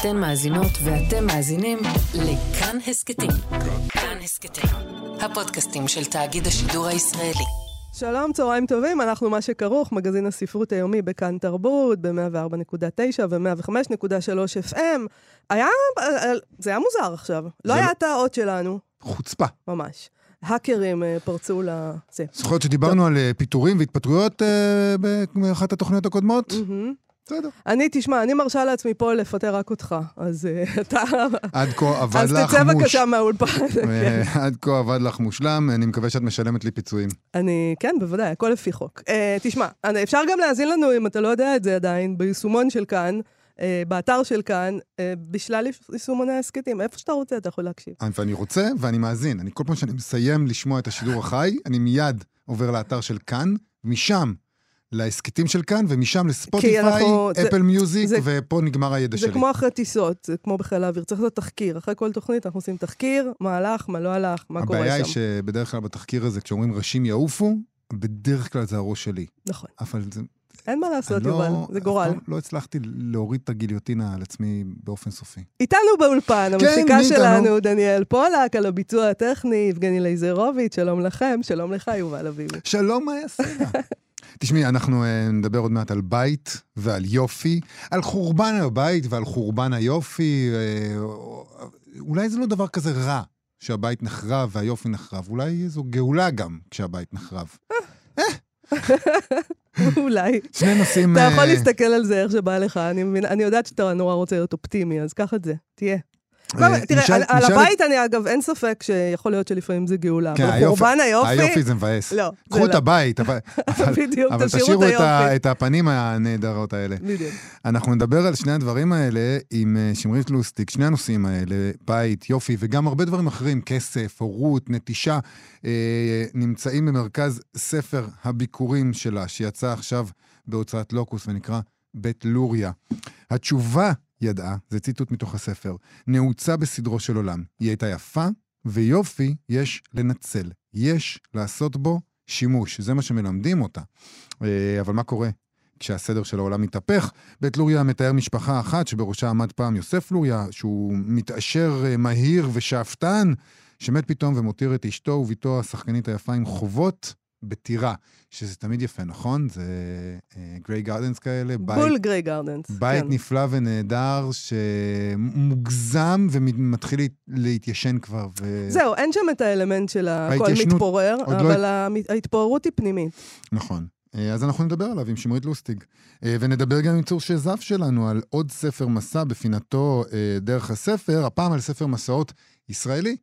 אתן מאזינות ואתם מאזינים לכאן הסכתים. כאן הסכתים, הפודקאסטים של תאגיד השידור הישראלי. שלום, צהריים טובים, אנחנו מה שכרוך, מגזין הספרות היומי בכאן תרבות, ב-104.9 ו-105.3 FM. היה, זה היה מוזר עכשיו. לא היה את האות שלנו. חוצפה. ממש. האקרים אה, פרצו לזה. זוכרת שדיברנו על אה, פיטורים והתפטרויות אה, באחת התוכניות הקודמות? בסדר. אני, תשמע, אני מרשה לעצמי פה לפטר רק אותך, אז אתה... עד כה עבד לך מוש. אז תצא בבקשה מהאולפן. כן. עד כה עבד לך מושלם, אני מקווה שאת משלמת לי פיצויים. אני, כן, בוודאי, הכל לפי חוק. תשמע, אפשר גם להאזין לנו, אם אתה לא יודע את זה עדיין, ביישומון של כאן. אה, באתר של כאן, אה, בשלל יישומוני ההסכתים. איפה שאתה רוצה, אתה יכול להקשיב. ואני רוצה, ואני מאזין. אני כל פעם שאני מסיים לשמוע את השידור החי, אני מיד עובר לאתר של כאן, משם להסכתים של כאן, ומשם לספוטיפיי, אנחנו, אפל זה, מיוזיק, זה, ופה נגמר הידע זה שלי. זה כמו אחרי טיסות, זה כמו בחיל האוויר, צריך לעשות תחקיר. אחרי כל תוכנית אנחנו עושים תחקיר, מה הלך, מה לא הלך, מה קורה שם. הבעיה היא שבדרך כלל בתחקיר הזה, כשאומרים ראשים יעופו, בדרך כלל זה הראש שלי. נכון. אבל זה, אין מה לעשות, לא, יובל, זה גורל. לא, לא הצלחתי להוריד את הגיליוטינה על עצמי באופן סופי. איתנו באולפן, כן, המפיקה שלנו, דניאל פולק, על הביצוע הטכני, יבגני לייזרוביץ', שלום לכם, שלום לך, יובל אביבי. שלום, מה יעשה תשמעי, אנחנו uh, נדבר עוד מעט על בית ועל יופי, על חורבן הבית ועל חורבן היופי. Uh, אולי זה לא דבר כזה רע שהבית נחרב והיופי נחרב, אולי זו גאולה גם כשהבית נחרב. אה, אולי. שני נושאים... אתה יכול אה, להסתכל על זה איך שבא לך, אני יודעת שאתה נורא רוצה להיות אופטימי, אז קח את זה, תהיה. אה, תראה, על הבית אני אגב, אין ספק שיכול להיות שלפעמים זה גאולה. כן, אבל חורבן היופי... היופי זה מבאס. לא, קחו את הבית, אבל תשאירו את הפנים הנהדרות האלה. בדיוק. אנחנו נדבר על שני הדברים האלה עם אה, שמרית לוסטיק, שני הנושאים האלה, בית, יופי, וגם הרבה דברים אחרים, כסף, הורות, נטישה, אה, נמצאים במרכז ספר הביקורים שלה, שיצא עכשיו בהוצאת לוקוס ונקרא בית לוריה. התשובה ידעה, זה ציטוט מתוך הספר, נעוצה בסדרו של עולם. היא הייתה יפה, ויופי יש לנצל. יש לעשות בו שימוש, זה מה שמלמדים אותה. אה, אבל מה קורה? כשהסדר של העולם מתהפך, בית לוריא מתאר משפחה אחת שבראשה עמד פעם יוסף לוריא, שהוא מתעשר אה, מהיר ושאפתן, שמת פתאום ומותיר את אשתו ובתו השחקנית היפה עם חובות בטירה, שזה תמיד יפה, נכון? זה Grey uh, Gardens כאלה. בול Grey Gardens. בית כן. נפלא ונהדר, שמוגזם ומתחיל להתיישן כבר. ו... זהו, אין שם את האלמנט של הכל מתפורר, לא אבל לא... ההתפוררות היא פנימית. נכון. אה, אז אנחנו נדבר עליו עם שמרית לוסטיג. אה, ונדבר גם עם צור שזף שלנו על עוד ספר מסע בפינתו אה, דרך הספר, הפעם על ספר מסעות ישראלי.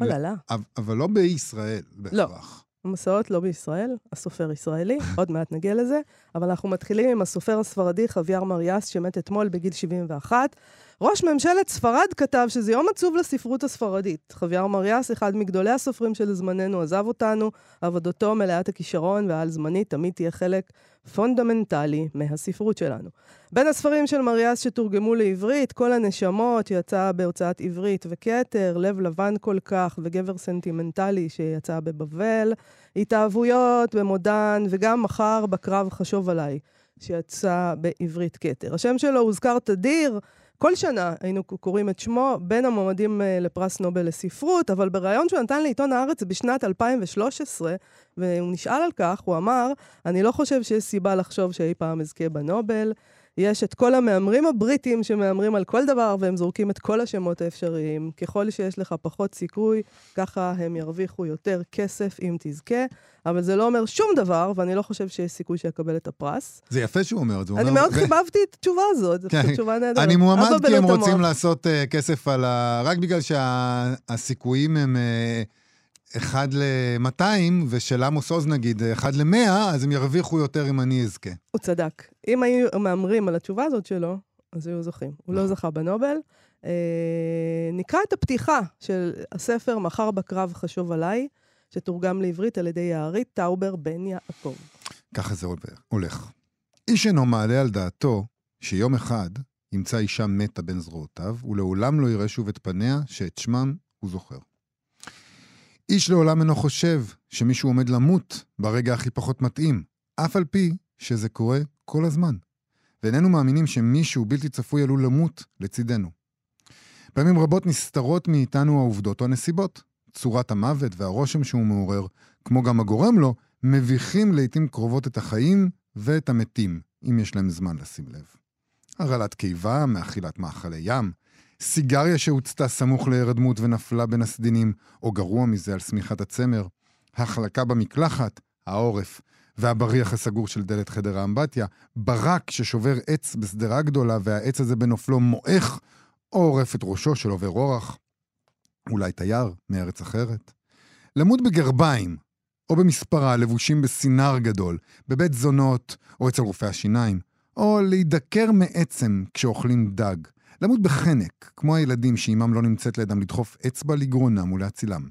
אוללה. אבל לא בישראל בהכרח. לא. המסעות לא בישראל, הסופר ישראלי, עוד מעט נגיע לזה, אבל אנחנו מתחילים עם הסופר הספרדי חוויאר מריאס, שמת אתמול בגיל 71. ראש ממשלת ספרד כתב שזה יום עצוב לספרות הספרדית. חוויאר מריאס, אחד מגדולי הסופרים של זמננו, עזב אותנו, עבודתו מלאת הכישרון והעל-זמנית תמיד תהיה חלק פונדמנטלי מהספרות שלנו. בין הספרים של מריאס שתורגמו לעברית, כל הנשמות שיצא בהוצאת עברית וכתר, לב לבן כל כך וגבר סנטימנטלי שיצא בבבל, התאהבויות במודן וגם מחר בקרב חשוב עליי, שיצא בעברית כתר. השם שלו הוזכר תדיר. כל שנה היינו קוראים את שמו בין המועמדים אה, לפרס נובל לספרות, אבל בריאיון שהוא נתן לעיתון הארץ בשנת 2013, והוא נשאל על כך, הוא אמר, אני לא חושב שיש סיבה לחשוב שאי פעם אזכה בנובל. יש את כל המהמרים הבריטים שמהמרים על כל דבר, והם זורקים את כל השמות האפשריים. ככל שיש לך פחות סיכוי, ככה הם ירוויחו יותר כסף אם תזכה. אבל זה לא אומר שום דבר, ואני לא חושב שיש סיכוי שיקבל את הפרס. זה יפה שהוא אומר את זה. אני מאוד חיבבתי את התשובה הזאת, זו כן. תשובה נהדרת. אני מועמד כי הם רוצים לעשות uh, כסף על ה... רק בגלל שהסיכויים הם... Uh... אחד ל-200, ושל עמוס עוז נגיד, אחד ל-100, אז הם ירוויחו יותר אם אני אזכה. הוא צדק. אם היו מהמרים על התשובה הזאת שלו, אז היו זוכים. הוא לא נכון. זכה בנובל. אה, נקרא את הפתיחה של הספר "מחר בקרב חשוב עליי", שתורגם לעברית על ידי יערית טאובר בן יעקב. ככה זה הולך. איש אינו מעלה על דעתו שיום אחד ימצא אישה מתה בין זרועותיו, ולעולם לא יראה שוב את פניה שאת שמה הוא זוכר. איש לעולם אינו חושב שמישהו עומד למות ברגע הכי פחות מתאים, אף על פי שזה קורה כל הזמן. ואיננו מאמינים שמישהו בלתי צפוי עלול למות לצידנו. פעמים רבות נסתרות מאיתנו העובדות או הנסיבות. צורת המוות והרושם שהוא מעורר, כמו גם הגורם לו, מביכים לעיתים קרובות את החיים ואת המתים, אם יש להם זמן לשים לב. הרעלת קיבה מאכילת מאכלי ים, סיגריה שהוצתה סמוך להירדמות ונפלה בין הסדינים, או גרוע מזה על שמיכת הצמר, החלקה במקלחת, העורף, והבריח הסגור של דלת חדר האמבטיה, ברק ששובר עץ בשדרה גדולה והעץ הזה בנופלו מועך, או עורף את ראשו של עובר אורח, אולי תייר מארץ אחרת. למות בגרביים, או במספרה לבושים בסינר גדול, בבית זונות או אצל רופאי השיניים, או להידקר מעצם כשאוכלים דג. למות בחנק, כמו הילדים שאימם לא נמצאת לידם לדחוף אצבע לגרונם ולהצילם.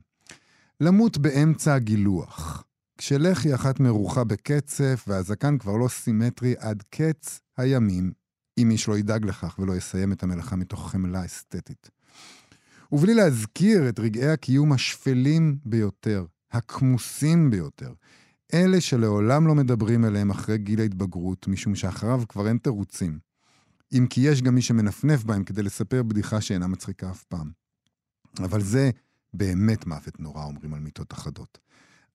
למות באמצע הגילוח, כשלחי אחת מרוחה בקצף והזקן כבר לא סימטרי עד קץ הימים, אם איש לא ידאג לכך ולא יסיים את המלאכה מתוך חמלה אסתטית. ובלי להזכיר את רגעי הקיום השפלים ביותר, הכמוסים ביותר, אלה שלעולם לא מדברים אליהם אחרי גיל ההתבגרות, משום שאחריו כבר אין תירוצים. אם כי יש גם מי שמנפנף בהם כדי לספר בדיחה שאינה מצחיקה אף פעם. אבל זה באמת מוות נורא, אומרים על מיטות אחדות.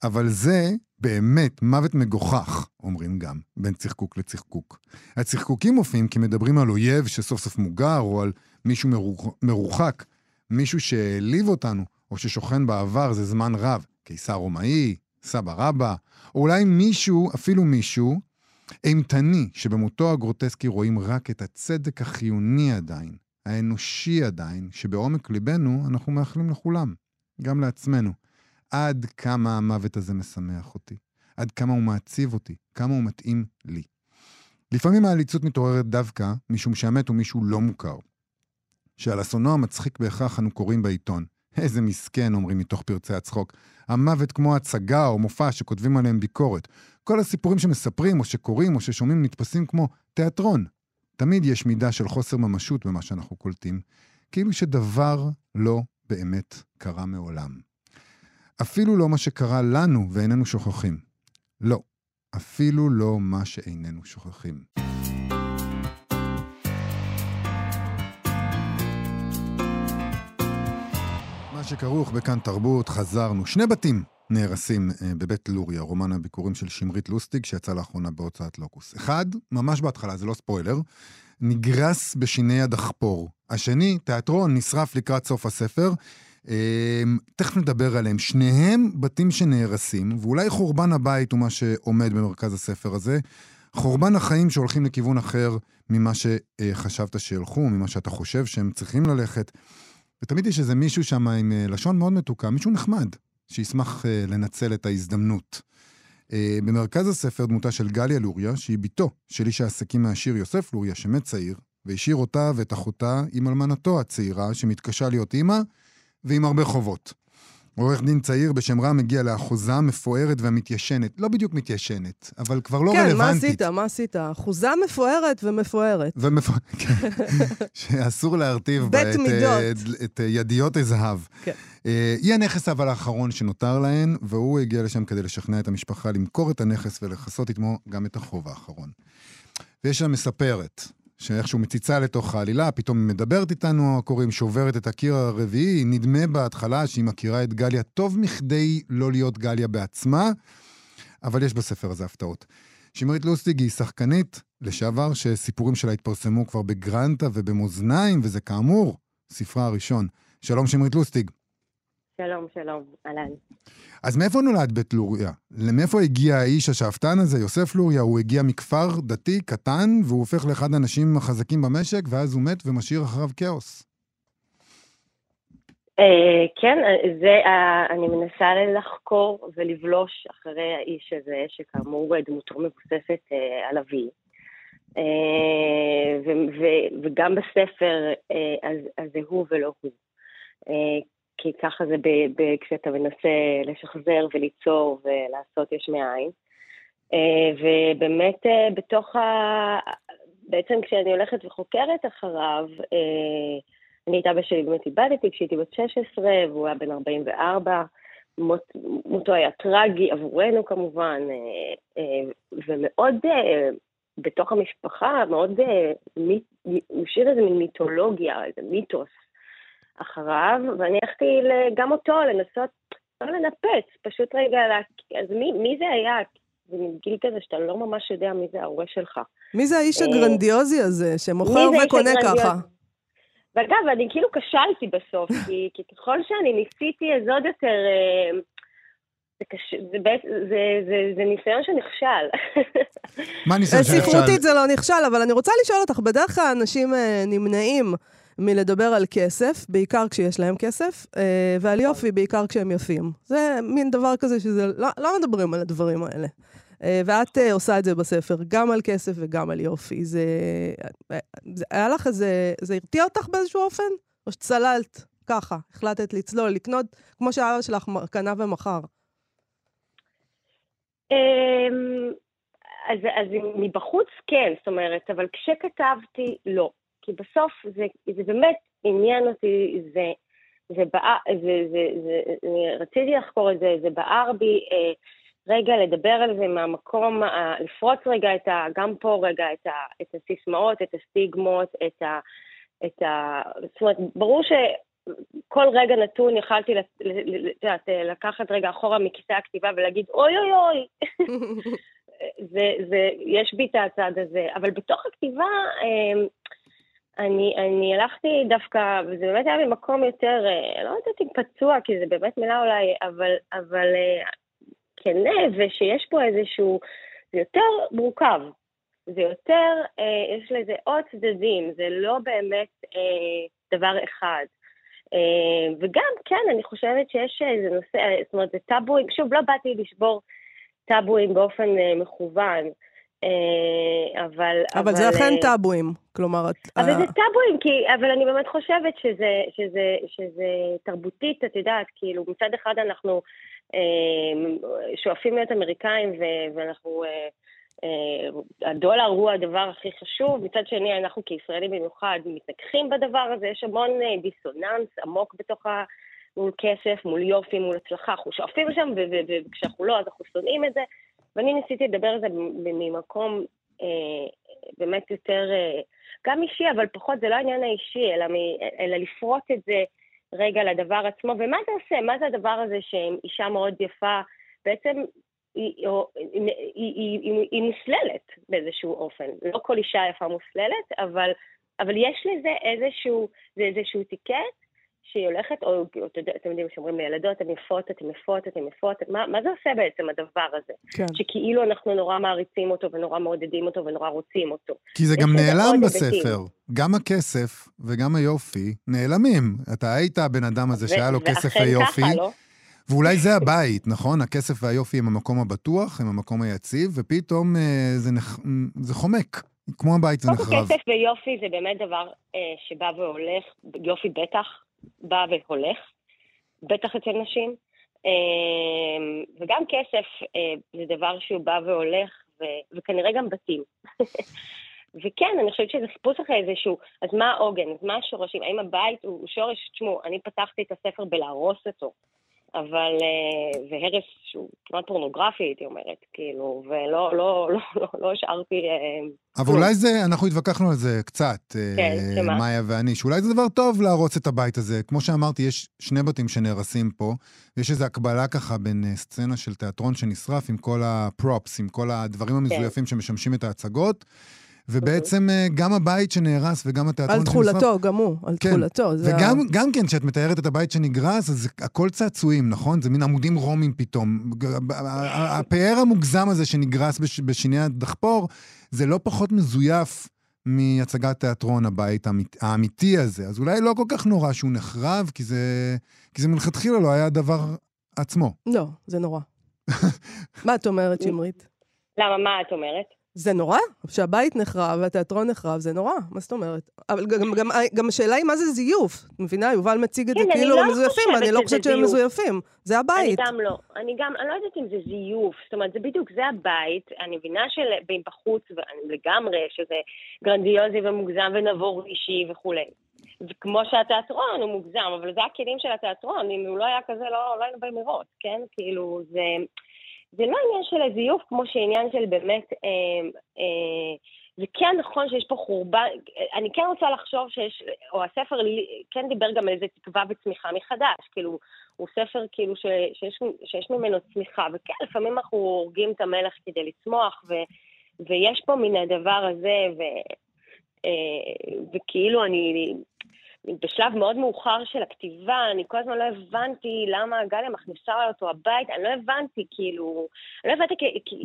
אבל זה באמת מוות מגוחך, אומרים גם, בין צחקוק לצחקוק. הצחקוקים מופיעים כי מדברים על אויב שסוף סוף מוגר, או על מישהו מרוחק, מישהו שהעליב אותנו, או ששוכן בעבר זה זמן רב, קיסר רומאי, סבא רבא, או אולי מישהו, אפילו מישהו, אימתני, שבמותו הגרוטסקי רואים רק את הצדק החיוני עדיין, האנושי עדיין, שבעומק ליבנו אנחנו מאחלים לכולם, גם לעצמנו. עד כמה המוות הזה משמח אותי, עד כמה הוא מעציב אותי, כמה הוא מתאים לי. לפעמים העליצות מתעוררת דווקא משום שהמת הוא מישהו לא מוכר. שעל אסונו המצחיק בהכרח אנו קוראים בעיתון. איזה מסכן, אומרים מתוך פרצי הצחוק. המוות כמו הצגה או מופע שכותבים עליהם ביקורת. כל הסיפורים שמספרים או שקוראים או ששומעים נתפסים כמו תיאטרון. תמיד יש מידה של חוסר ממשות במה שאנחנו קולטים, כאילו שדבר לא באמת קרה מעולם. אפילו לא מה שקרה לנו ואיננו שוכחים. לא, אפילו לא מה שאיננו שוכחים. שכרוך בכאן תרבות, חזרנו. שני בתים נהרסים אה, בבית לוריה, רומן הביקורים של שמרית לוסטיג, שיצא לאחרונה בהוצאת לוקוס. אחד, ממש בהתחלה, זה לא ספוילר, נגרס בשיני הדחפור. השני, תיאטרון, נשרף לקראת סוף הספר. אה, תכף נדבר עליהם. שניהם בתים שנהרסים, ואולי חורבן הבית הוא מה שעומד במרכז הספר הזה. חורבן החיים שהולכים לכיוון אחר ממה שחשבת שילכו, ממה שאתה חושב שהם צריכים ללכת. ותמיד יש איזה מישהו שם עם אה, לשון מאוד מתוקה, מישהו נחמד, שישמח uh, לנצל את ההזדמנות. Uh, במרכז הספר דמותה של גליה לוריה, שהיא בתו של איש העסקים מהשיר יוסף לוריה, שמת צעיר, והשאיר אותה ואת אחותה עם אלמנתו הצעירה, שמתקשה להיות אימא, ועם הרבה חובות. עורך דין צעיר בשם רם מגיע לאחוזה מפוארת והמתיישנת. לא בדיוק מתיישנת, אבל כבר לא כן, רלוונטית. כן, מה עשית? מה עשית? אחוזה מפוארת ומפוארת. ומפ... כן. שאסור להרטיב בה את, את, את ידיות הזהב. כן. אה, היא הנכס אבל האחרון שנותר להן, והוא הגיע לשם כדי לשכנע את המשפחה למכור את הנכס ולכסות עמו גם את החוב האחרון. ויש שם מספרת, שאיכשהו מציצה לתוך העלילה, פתאום היא מדברת איתנו, הקוראים, שוברת את הקיר הרביעי, נדמה בהתחלה שהיא מכירה את גליה טוב מכדי לא להיות גליה בעצמה, אבל יש בספר הזה הפתעות. שמרית לוסטיג היא שחקנית לשעבר, שסיפורים שלה התפרסמו כבר בגרנטה ובמאזניים, וזה כאמור ספרה הראשון. שלום שמרית לוסטיג. שלום, שלום, אהלן. אז מאיפה נולד בית לוריה? מאיפה הגיע האיש השאפתן הזה, יוסף לוריה? הוא הגיע מכפר דתי קטן, והוא הופך לאחד האנשים החזקים במשק, ואז הוא מת ומשאיר אחריו כאוס. אה, כן, זה, אני מנסה לחקור ולבלוש אחרי האיש הזה, שכאמור דמותו מבוססת אה, על אבי. אה, וגם בספר, אז זה הוא ולא הוא. כי ככה זה ב, ב, כשאתה מנסה לשחזר וליצור ולעשות יש מאין. אה, ובאמת אה, בתוך ה... בעצם כשאני הולכת וחוקרת אחריו, אה, אני אבא שלי באמת איבדתי כשהייתי בת 16 והוא היה בן 44. מות, מותו היה טרגי עבורנו כמובן, ומאוד בתוך המשפחה מאוד, הוא השאיר איזה מין מיתולוגיה, איזה מיתוס אחריו, ואני הלכתי גם אותו לנסות, לא לנפץ, פשוט רגע, אז מי, מי זה היה? זה מגיל כזה שאתה לא ממש יודע מי זה ההורה שלך. מי זה האיש הגרנדיוזי הזה, שמוכר וקונה ככה? ואגב, אני כאילו כשלתי בסוף, כי, כי ככל שאני ניסיתי, אז עוד יותר... אה, זה, קש... זה, זה, זה, זה ניסיון שנכשל. מה ניסיון שנכשל? ספרותית זה לא נכשל, אבל אני רוצה לשאול אותך, בדרך כלל אנשים אה, נמנעים מלדבר על כסף, בעיקר כשיש להם כסף, אה, ועל יופי, בעיקר כשהם יפים. זה מין דבר כזה שזה, לא, לא מדברים על הדברים האלה. אה, ואת uh, עושה את זה בספר, גם על כסף וגם על יופי. זה, זה היה לך איזה, זה הרתיע אותך באיזשהו אופן? או שצללת ככה, החלטת לצלול, לקנות, כמו שהאבא שלך קנה ומכר? אמ, אז, אז מבחוץ כן, זאת אומרת, אבל כשכתבתי, לא. כי בסוף זה, זה באמת עניין אותי, זה, זה, בא, זה, זה, זה, זה, רציתי לחקור את זה, זה בער בי. אה, רגע לדבר על זה מהמקום, לפרוץ רגע את ה, גם פה רגע את, ה, את הסיסמאות, את הסטיגמות, את ה... את ה זאת אומרת, ברור שכל רגע נתון יכלתי יודעת, לקחת רגע אחורה מכיסא הכתיבה ולהגיד אוי אוי אוי. זה, זה, יש בי את הצד הזה, אבל בתוך הכתיבה אמ, אני, אני הלכתי דווקא, וזה באמת היה ממקום יותר, אה, לא יודעת אם פצוע, כי זה באמת מילה אולי, אבל, אבל כנה ושיש פה איזשהו, זה יותר מורכב. זה יותר, אה, יש לזה עוד צדדים, זה לא באמת דבר אחד. אה, וגם, כן, אני חושבת שיש איזה נושא, זאת אומרת, זה טאבואים, שוב, לא באתי לשבור טאבואים באופן אה, מכוון. אה, אבל... אבל זה אכן אה, טאבואים, כלומר... אבל זה טאבואים, כי... אבל אני באמת חושבת שזה, שזה, שזה תרבותית, את יודעת, כאילו, מצד אחד אנחנו אה, שואפים להיות אמריקאים ואנחנו... אה, אה, הדולר הוא הדבר הכי חשוב, מצד שני אנחנו כישראלים במיוחד מתנגחים בדבר הזה, יש המון דיסוננס עמוק בתוך ה... מול כסף, מול יופי, מול הצלחה, אנחנו שואפים לשם, וכשאנחנו לא אז אנחנו שונאים את זה, ואני ניסיתי לדבר על זה ממקום אה, באמת יותר, אה, גם אישי, אבל פחות, זה לא העניין האישי, אלא, מ, אלא לפרוט את זה רגע לדבר עצמו, ומה זה עושה? מה זה הדבר הזה שאישה מאוד יפה, בעצם היא, היא, היא, היא, היא מוסללת באיזשהו אופן. לא כל אישה יפה מוסללת, אבל, אבל יש לזה איזשהו, זה איזשהו טיקט שהיא הולכת, או אתם יודעים שאומרים לילדות, אתן יפות, אתן יפות, אתן יפות, מה, מה זה עושה בעצם הדבר הזה? כן. שכאילו אנחנו נורא מעריצים אותו ונורא מעודדים אותו ונורא רוצים אותו. כי זה גם נעלם בספר. גם הכסף וגם היופי נעלמים. אתה היית הבן אדם הזה שהיה לו כסף ויופי. ככה, לא? ואולי זה הבית, נכון? הכסף והיופי הם המקום הבטוח, הם המקום היציב, ופתאום אה, זה, נח... זה חומק. כמו הבית זה נחרב. כסף ויופי זה באמת דבר אה, שבא והולך, יופי בטח, בא והולך, בטח אצל נשים. אמ, וגם כסף אה, זה דבר שהוא בא והולך, וכנראה גם בתים. וכן, אני חושבת שזה חיפוש אחרי איזשהו, אז מה העוגן? אז מה השורשים? האם הבית הוא שורש? תשמעו, אני פתחתי את הספר בלהרוס אותו. אבל אה, זה הרס שהוא כמעט פורנוגרפי, הייתי אומרת, כאילו, ולא לא, לא, לא, לא השארתי... אה, אבל אולי זה, אנחנו התווכחנו על זה קצת, אה, כן, שמה? מאיה ואני, שאולי זה דבר טוב להרוס את הבית הזה. כמו שאמרתי, יש שני בתים שנהרסים פה, ויש איזו הקבלה ככה בין סצנה של תיאטרון שנשרף עם כל הפרופס, עם כל הדברים כן. המזויפים כן. שמשמשים את ההצגות. ובעצם אה, גם הבית שנהרס וגם התיאטרון שנשרף... על תכולתו, גם הוא, על כן. תכולתו. וגם ה... גם כן, כשאת מתארת את הבית שנגרס, אז הכל צעצועים, נכון? זה מין עמודים רומים פתאום. הפאר המוגזם הזה שנגרס בש... בשיני הדחפור, זה לא פחות מזויף מהצגת תיאטרון הבית האמית, האמיתי הזה. אז אולי לא כל כך נורא שהוא נחרב, כי זה, כי זה מלכתחילה לא היה הדבר עצמו. לא, זה נורא. מה את אומרת, שמרית? למה, מה את אומרת? זה נורא, שהבית נחרב והתיאטרון נחרב, זה נורא, מה זאת אומרת? אבל גם, גם, גם השאלה היא מה זה זיוף. את מבינה? יובל מציג את כן, זה כאילו לא מזויפים, אני לא חושבת שהם מזויפים. זה הבית. אני גם לא. אני גם, אני לא יודעת אם זה זיוף. זאת אומרת, זה בדיוק, זה הבית. אני מבינה שבחוץ, לגמרי, שזה גרנדיוזי ומוגזם ונבור אישי וכולי. וכמו שהתיאטרון הוא מוגזם, אבל זה הכלים של התיאטרון. אם הוא לא היה כזה, לא, לא היינו באים לראות, כן? כאילו, זה... זה לא עניין של זיוף כמו שעניין של באמת, אה, אה, זה כן נכון שיש פה חורבן, אני כן רוצה לחשוב שיש, או הספר כן דיבר גם על איזה תקווה וצמיחה מחדש, כאילו, הוא ספר כאילו ש, שיש, שיש ממנו צמיחה, וכן, לפעמים אנחנו הורגים את המלך כדי לצמוח, ו, ויש פה מן הדבר הזה, ו, אה, וכאילו אני, בשלב מאוד מאוחר של הכתיבה, אני כל הזמן לא הבנתי למה גליה מכניסה אותו הביתה, אני לא הבנתי, כאילו, אני לא הבנתי,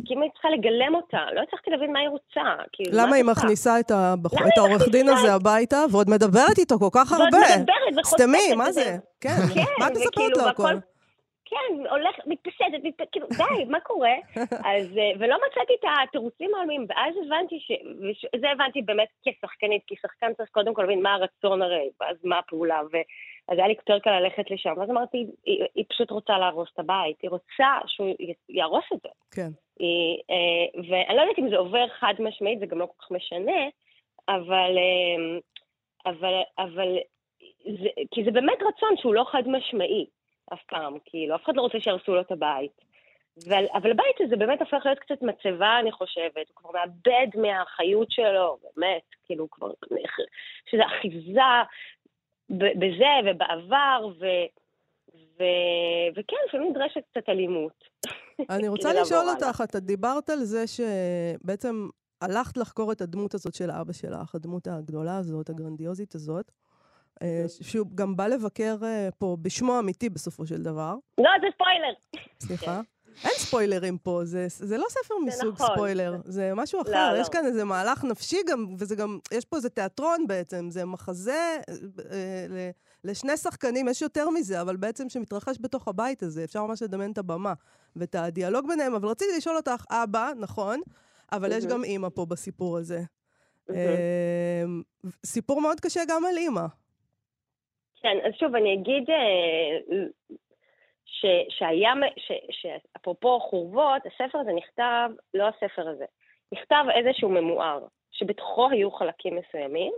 כי אם היא צריכה לגלם אותה, לא הצלחתי להבין מה היא רוצה. כאילו, למה היא מכניסה את, הבח... את העורך דין הזה הביתה, ועוד מדברת איתו כל כך הרבה? ועוד מדברת וחושפת סתמי, מה זה? כן, מה את מספרת לו הכל? כן, הולך, מתפשטת, מתפ... כאילו, די, מה קורה? אז, אה, ולא מצאתי את התירוצים העולמיים, ואז הבנתי ש... וזה הבנתי באמת כשחקנית, כי שחקן צריך קודם כל להבין מה הרצון הרי, ואז מה הפעולה, ואז היה לי יותר קל ללכת לשם. ואז אמרתי, היא, היא פשוט רוצה להרוס את הבית, היא רוצה שהוא יהרוס את זה. כן. היא, אה, ואני לא יודעת אם זה עובר חד משמעית, זה גם לא כל כך משנה, אבל... אה, אבל, אבל זה, כי זה באמת רצון שהוא לא חד משמעי. אף פעם, כאילו, אף אחד לא רוצה שיהרסו לו את הבית. אבל, אבל הבית הזה באמת הופך להיות קצת מצבה, אני חושבת, הוא כבר מאבד מהחיות שלו, באמת, כאילו, כבר, שזה אחיזה בזה ובעבר, ו, ו, וכן, לפעמים נדרשת קצת אלימות. אני רוצה לשאול אותך, אתה דיברת על זה שבעצם הלכת לחקור את הדמות הזאת של אבא שלך, הדמות הגדולה הזאת, הגרנדיוזית הזאת. אה, שהוא גם בא לבקר אה, פה בשמו האמיתי בסופו של דבר. לא, זה ספוילר. סליחה? אין ספוילרים פה, זה, זה לא ספר מסוג נכון. ספוילר, זה משהו אחר. לא, יש לא. כאן איזה מהלך נפשי גם, וזה גם, יש פה איזה תיאטרון בעצם, זה מחזה אה, ל, לשני שחקנים, יש יותר מזה, אבל בעצם שמתרחש בתוך הבית הזה, אפשר ממש לדמיין את הבמה ואת הדיאלוג ביניהם. אבל רציתי לשאול אותך, אבא, נכון, אבל יש גם אימא פה בסיפור הזה. אה, סיפור מאוד קשה גם על אימא. כן, אז שוב, אני אגיד אה, ש, שהיה, ש, שאפרופו חורבות, הספר הזה נכתב, לא הספר הזה, נכתב איזשהו ממואר, שבתוכו היו חלקים מסוימים,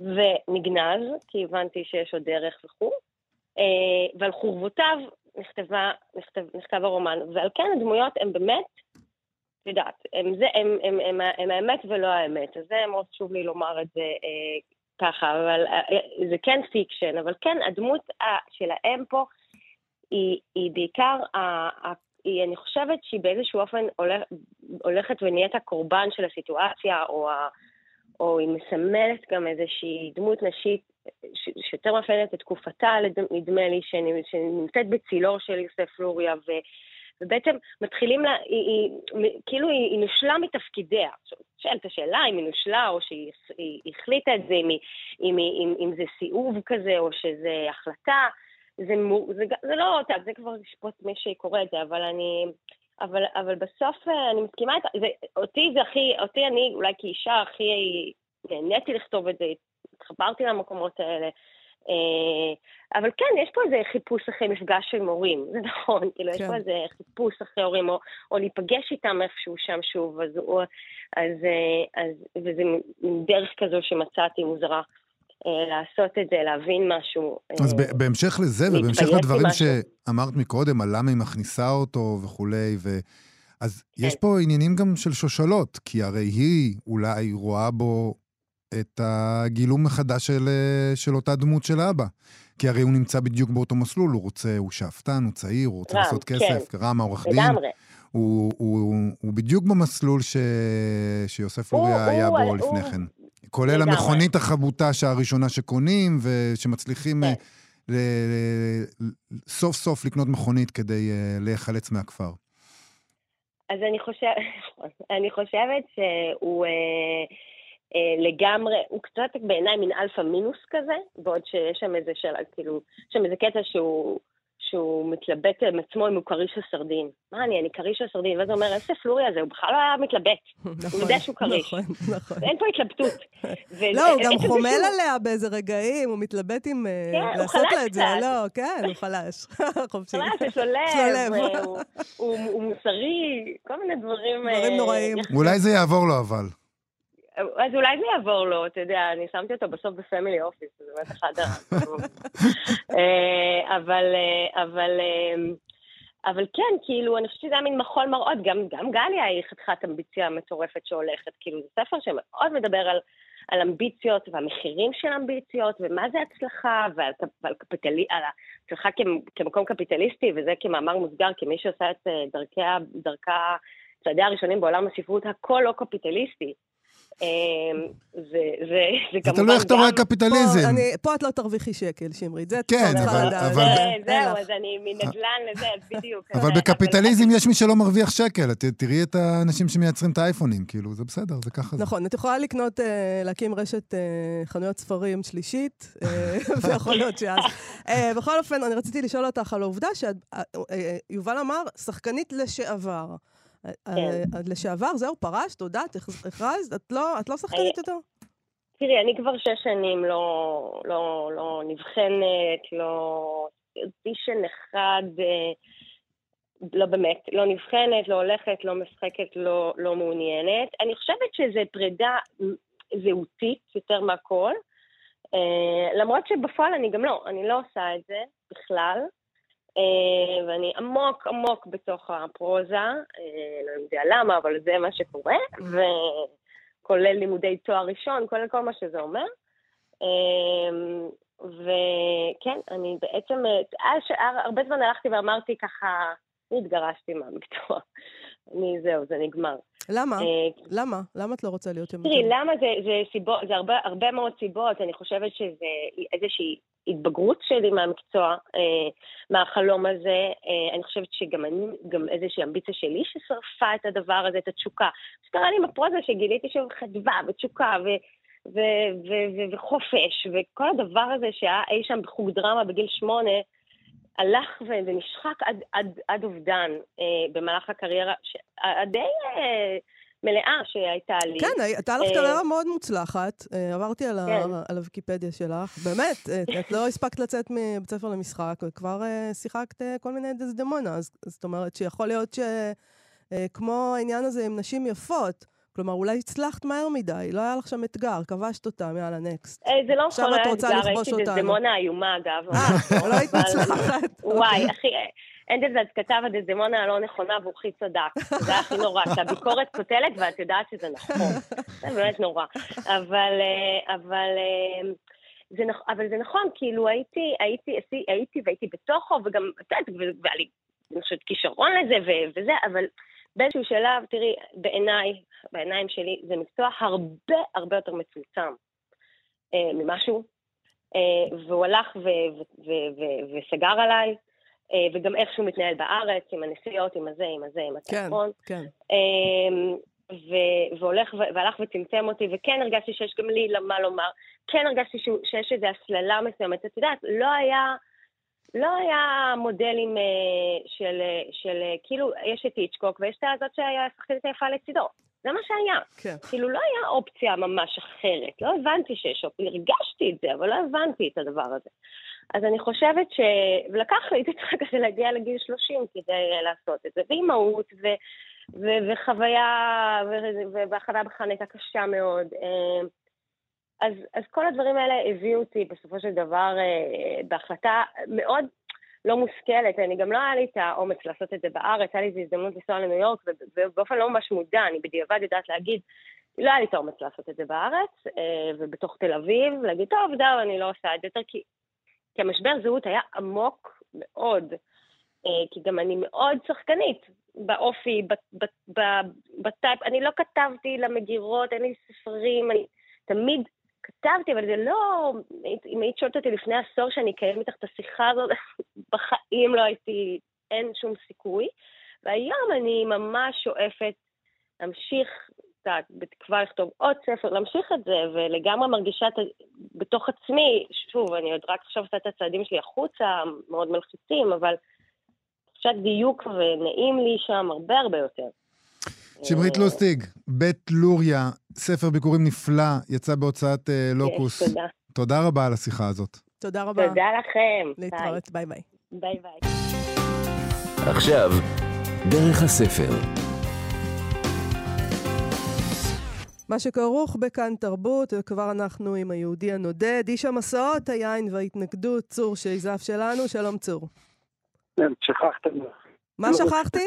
ונגנז, כי הבנתי שיש עוד דרך וכו', אה, ועל חורבותיו נכתבה, נכתב, נכתב הרומן, ועל כן הדמויות הן באמת, את יודעת, הם האמת ולא האמת, אז זה מאוד חשוב לי לומר את זה אה, ככה, אבל אה, אה, זה כן fiction, אבל כן, הדמות של האם פה היא, היא בעיקר, היא, אני חושבת שהיא באיזשהו אופן הולכת ונהיית הקורבן של הסיטואציה, או, ה, או היא מסמלת גם איזושהי דמות נשית שיותר מאפיינת את תקופתה, נדמה לי, שנמצאת בצילו של יוסף לוריה, ו... ובעצם מתחילים, לה, היא, היא, כאילו היא, היא נושלה מתפקידיה. עכשיו, שאלת השאלה אם היא נושלה או שהיא החליטה את זה, אם, אם, אם, אם זה סיאוב כזה או שזה החלטה. זה, זה, זה לא, טוב, זה כבר לשפוט מי שקורא את זה, אבל אני... אבל, אבל בסוף אה, אני מסכימה איתה, אותי זה הכי, אותי אני אולי כאישה הכי נהניתי לכתוב את זה, התחברתי למקומות האלה. אה, אבל כן, יש פה איזה חיפוש אחרי מפגש עם הורים, זה נכון, כאילו, כן. יש פה איזה חיפוש אחרי הורים, או, או להיפגש איתם איפשהו שם שוב, אז, או, אז, אה, אז, וזה דרך כזו שמצאתי מוזרה. אה, לעשות את זה, להבין משהו. אז בהמשך לזה, ובהמשך לדברים שאמרת מקודם, על למה היא מכניסה אותו וכולי, ו... אז כן. יש פה עניינים גם של שושלות, כי הרי היא אולי רואה בו את הגילום מחדש של, אה, של אותה דמות של אבא. כי הרי הוא נמצא בדיוק באותו מסלול, הוא רוצה, הוא שאפתן, הוא צעיר, הוא רוצה רם, לעשות כסף, כן. רם העורך דין. לגמרי. הוא, הוא, הוא, הוא בדיוק במסלול ש... שיוסף לוריה היה בו הוא, לפני הוא... כן. כולל לגמרי. המכונית החבוטה הראשונה שקונים, ושמצליחים כן. ל... ל... סוף סוף לקנות מכונית כדי uh, להיחלץ מהכפר. אז אני, חושב... אני חושבת שהוא... אה, לגמרי, הוא קצת בעיניי מין אלפא מינוס כזה, בעוד שיש שם איזה שאלה, כאילו, יש שם איזה קטע שהוא, שהוא מתלבט עם עצמו אם הוא כריש או סרדין. מה אני, אני כריש או סרדין? ואז הוא אומר, איזה פלורי הזה, הוא בכלל לא היה מתלבט. הוא יודע שהוא כריש. נכון, נכון. אין פה התלבטות. לא, הוא גם חומל עליה באיזה רגעים, הוא מתלבט עם אה, כן, לעשות לה את זה. לא, כן, הוא חלש. חופשי. חלש, יש לו לב, הוא מוסרי, כל מיני דברים... דברים אה, נוראים. אולי זה יעבור לו אבל. אז אולי זה יעבור לו, אתה יודע, אני שמתי אותו בסוף בפמילי אופיס, זה באמת אחד ה... אה, אבל, אה, אבל, אה, אבל כן, כאילו, אני חושבת שזה היה מין מחול מראות, גם, גם גליה היא חתיכת אמביציה מטורפת שהולכת, כאילו, זה ספר שמאוד מדבר על, על אמביציות והמחירים של אמביציות, ומה זה הצלחה, ועל, ועל קפיטלי, על הצלחה כמקום קפיטליסטי, וזה כמאמר מוסגר, כמי שעושה את דרכה, דרכה צעדי הראשונים בעולם הספרות, הכל לא קפיטליסטי. אמ, זה כמובן תלוי איך אתה רואה קפיטליזם. פה את לא תרוויחי שקל, שמרית, זה כן, אבל... זהו, אז אני מנדל"ן לזה, בדיוק. אבל בקפיטליזם יש מי שלא מרוויח שקל. תראי את האנשים שמייצרים את האייפונים, כאילו, זה בסדר, זה ככה. נכון, את יכולה לקנות, אה, להקים רשת אה, חנויות ספרים שלישית, אה, ויכול להיות שאז... בכל אופן, אני רציתי לשאול אותך על העובדה שיובל אמר, שחקנית לשעבר. כן. לשעבר, זהו, פרשת, הודעת, הכרזת, את לא, את לא שחקנית יותר? תראי, אני כבר שש שנים לא, לא, לא נבחנת, לא... אודישן אחד, אה, לא באמת, לא נבחנת, לא הולכת, לא משחקת, לא, לא מעוניינת. אני חושבת שזו פרידה זהותית יותר מהכל, אה, למרות שבפועל אני גם לא, אני לא עושה את זה בכלל. אה, ואני עמוק עמוק בתוך הפרוזה, אה, לא יודע למה, אבל זה מה שקורה, וכולל לימודי תואר ראשון, כולל כל מה שזה אומר. אה, וכן, אני בעצם, הרבה זמן הלכתי ואמרתי ככה, אני התגרשתי מהמקצוע. אני, זהו, זה נגמר. למה? למה? למה את לא רוצה להיות עם תראי, למה זה, זה סיבות, זה הרבה, הרבה מאוד סיבות. אני חושבת שזה איזושהי התבגרות שלי מהמקצוע, אה, מהחלום הזה. אה, אני חושבת שגם אני, גם איזושהי אמביציה שלי ששרפה את הדבר הזה, את התשוקה. שקרה לי עם הפרוזה שגיליתי שוב חדווה ותשוקה ו... ו- ו- ו- וחופש, וכל הדבר הזה שהיה אי שם בחוג דרמה בגיל שמונה, הלך ונשחק עד, עד, עד אובדן אה, במהלך הקריירה, די אה, מלאה שהייתה לי. כן, הייתה לך קריירה מאוד מוצלחת. אה, עברתי כן. על הוויקיפדיה שלך. באמת, אה, את לא הספקת לצאת מבית ספר למשחק, וכבר אה, שיחקת כל מיני דזדמונה. זאת אומרת שיכול להיות שכמו העניין הזה עם נשים יפות, כלומר, אולי הצלחת מהר מדי, לא היה לך שם אתגר, כבשת אותם, יאללה, נקסט. זה לא יכול להיות אתגר, הייתי דזדמונה איומה, אגב. אה, לא היית מוצלחת. וואי, אחי, אנדלזד כתב הדזמונה הלא נכונה והוא צדק. זה היה הכי נורא, שהביקורת קוטלת ואת יודעת שזה נכון. זה באמת נורא. אבל, אה, אבל, אה, זה, אבל זה נכון, כאילו הייתי, הייתי, הייתי והייתי בתוכו, וגם, את יודעת, והיה לי, אני חושבת, כישרון לזה וזה, אבל באיזשהו שלב, תראי, בעיניי, בעיניים שלי, זה מקצוע הרבה הרבה יותר מצומצם אה, ממשהו, אה, והוא הלך וסגר עליי, וגם איך שהוא מתנהל בארץ, עם הנסיעות, עם הזה, עם הזה, עם התיאטרון. כן, כן. אה, ו- והולך ו- והלך וצמצם אותי, וכן הרגשתי שיש גם לי מה לומר. כן הרגשתי ש- שיש איזו הסללה מסוימת. את יודעת, לא היה, לא היה מודלים uh, של, של, כאילו, יש את איצ'קוק ויש את הזאת שהיה שחקנית היפה לצידו. זה מה שהיה. כן. כאילו, לא היה אופציה ממש אחרת. לא הבנתי שיש אופציה, הרגשתי את זה, אבל לא הבנתי את הדבר הזה. אז אני חושבת ש... ולקח לי, הייתי צריכה כזה להגיע לגיל 30 כדי לעשות את זה, ואימהות, ו... ו... וחוויה, ו... והכנה בכלל הייתה קשה מאוד. אה, אז, אז כל הדברים האלה הביאו אותי בסופו של דבר אה, בהחלטה מאוד לא מושכלת. אני גם לא היה לי את האומץ לעשות את זה בארץ, היה לי איזו הזדמנות לנסוע לניו יורק, ובאופן לא ממש מודע, אני בדיעבד יודעת להגיד, לא היה לי את האומץ לעשות את זה בארץ, אה, ובתוך תל אביב, להגיד, טוב, זהו, אני לא עושה את זה יותר, כי כי המשבר זהות היה עמוק מאוד, אה, כי גם אני מאוד שחקנית באופי, בטייפ, אני לא כתבתי למגירות, אין לי ספרים, אני תמיד כתבתי, אבל זה לא, אם היית שואלת אותי לפני עשור שאני אקיים איתך את השיחה הזאת, בחיים לא הייתי, אין שום סיכוי. והיום אני ממש שואפת להמשיך קצת, בתקווה לכתוב עוד ספר, להמשיך את זה, ולגמרי מרגישה בתוך עצמי, שוב, אני עוד רק עכשיו עושה את הצעדים שלי החוצה, מאוד מלחיצים, אבל תחושת דיוק ונעים לי שם הרבה הרבה יותר. שמרית לוסטיג, בית לוריה, ספר ביקורים נפלא, יצא בהוצאת אה, לוקוס. תודה. תודה רבה על השיחה הזאת. תודה רבה. תודה לכם. להתראות, ביי ביי. ביי ביי. עכשיו, דרך הספר. מה שכרוך בכאן תרבות, וכבר אנחנו עם היהודי הנודד, איש המסעות, היין וההתנגדות, צור שייזף שלנו, שלום צור. כן, שכחתם. מה שכחתי?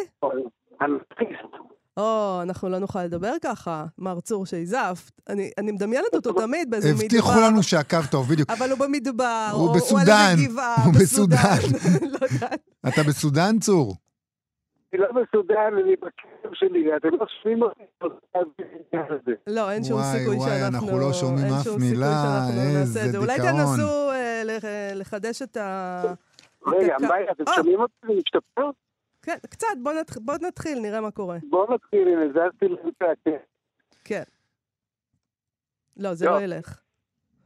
אנרכיסט. או, אנחנו לא נוכל לדבר ככה, מר צור שייזף. אני, אני מדמיינת אותו תמיד באיזה מדבר. הבטיחו לנו שהקו טוב, בדיוק. אבל הוא במדבר, הוא בסודאן, הוא בסודאן. לא יודעת. אתה בסודאן, צור? אני לא בסודאן, אני בכלב שלי, אתם לא שומעים אותי. לא, אין שום וואי, סיכוי וואי, שאנחנו... אנחנו לא שומעים אף מילה, שאנחנו איזה זה. אולי דיכאון. תנסו אה, לח- לחדש את ה... רגע, את הקו. מאי, אתם אה, שומעים אותי? זה משתפר? כן, קצת, בוא נת- בוא נתחיל, נראה מה קורה. בואו נתחיל, הנה, זזתי הקטע. כן. לא, זה לא. לא ילך.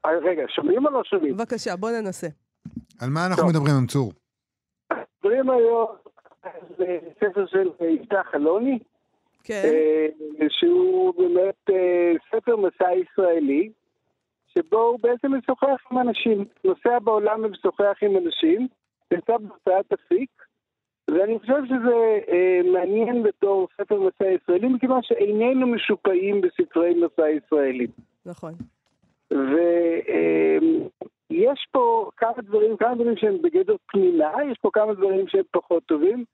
אה, רגע, שומעים או לא שומעים? בבקשה, בוא ננסה. על מה אנחנו. מדברים עם צור? מדברים היום אה, ספר של אה, יפתח אלוני, כן, אה, שהוא באמת ספר מסע ישראלי, שבו הוא בעצם משוחח עם אנשים. נוסע בעולם ומשוחח עם אנשים, יצא בהוצאת אפיק, ואני חושב שזה אה, מעניין בתור ספר מסע ישראלי, מכיוון שאיננו משופעים בספרי מסע ישראלים. נכון. ויש פה כמה דברים, כמה דברים שהם בגדר פנינה, יש פה כמה דברים שהם פחות טובים,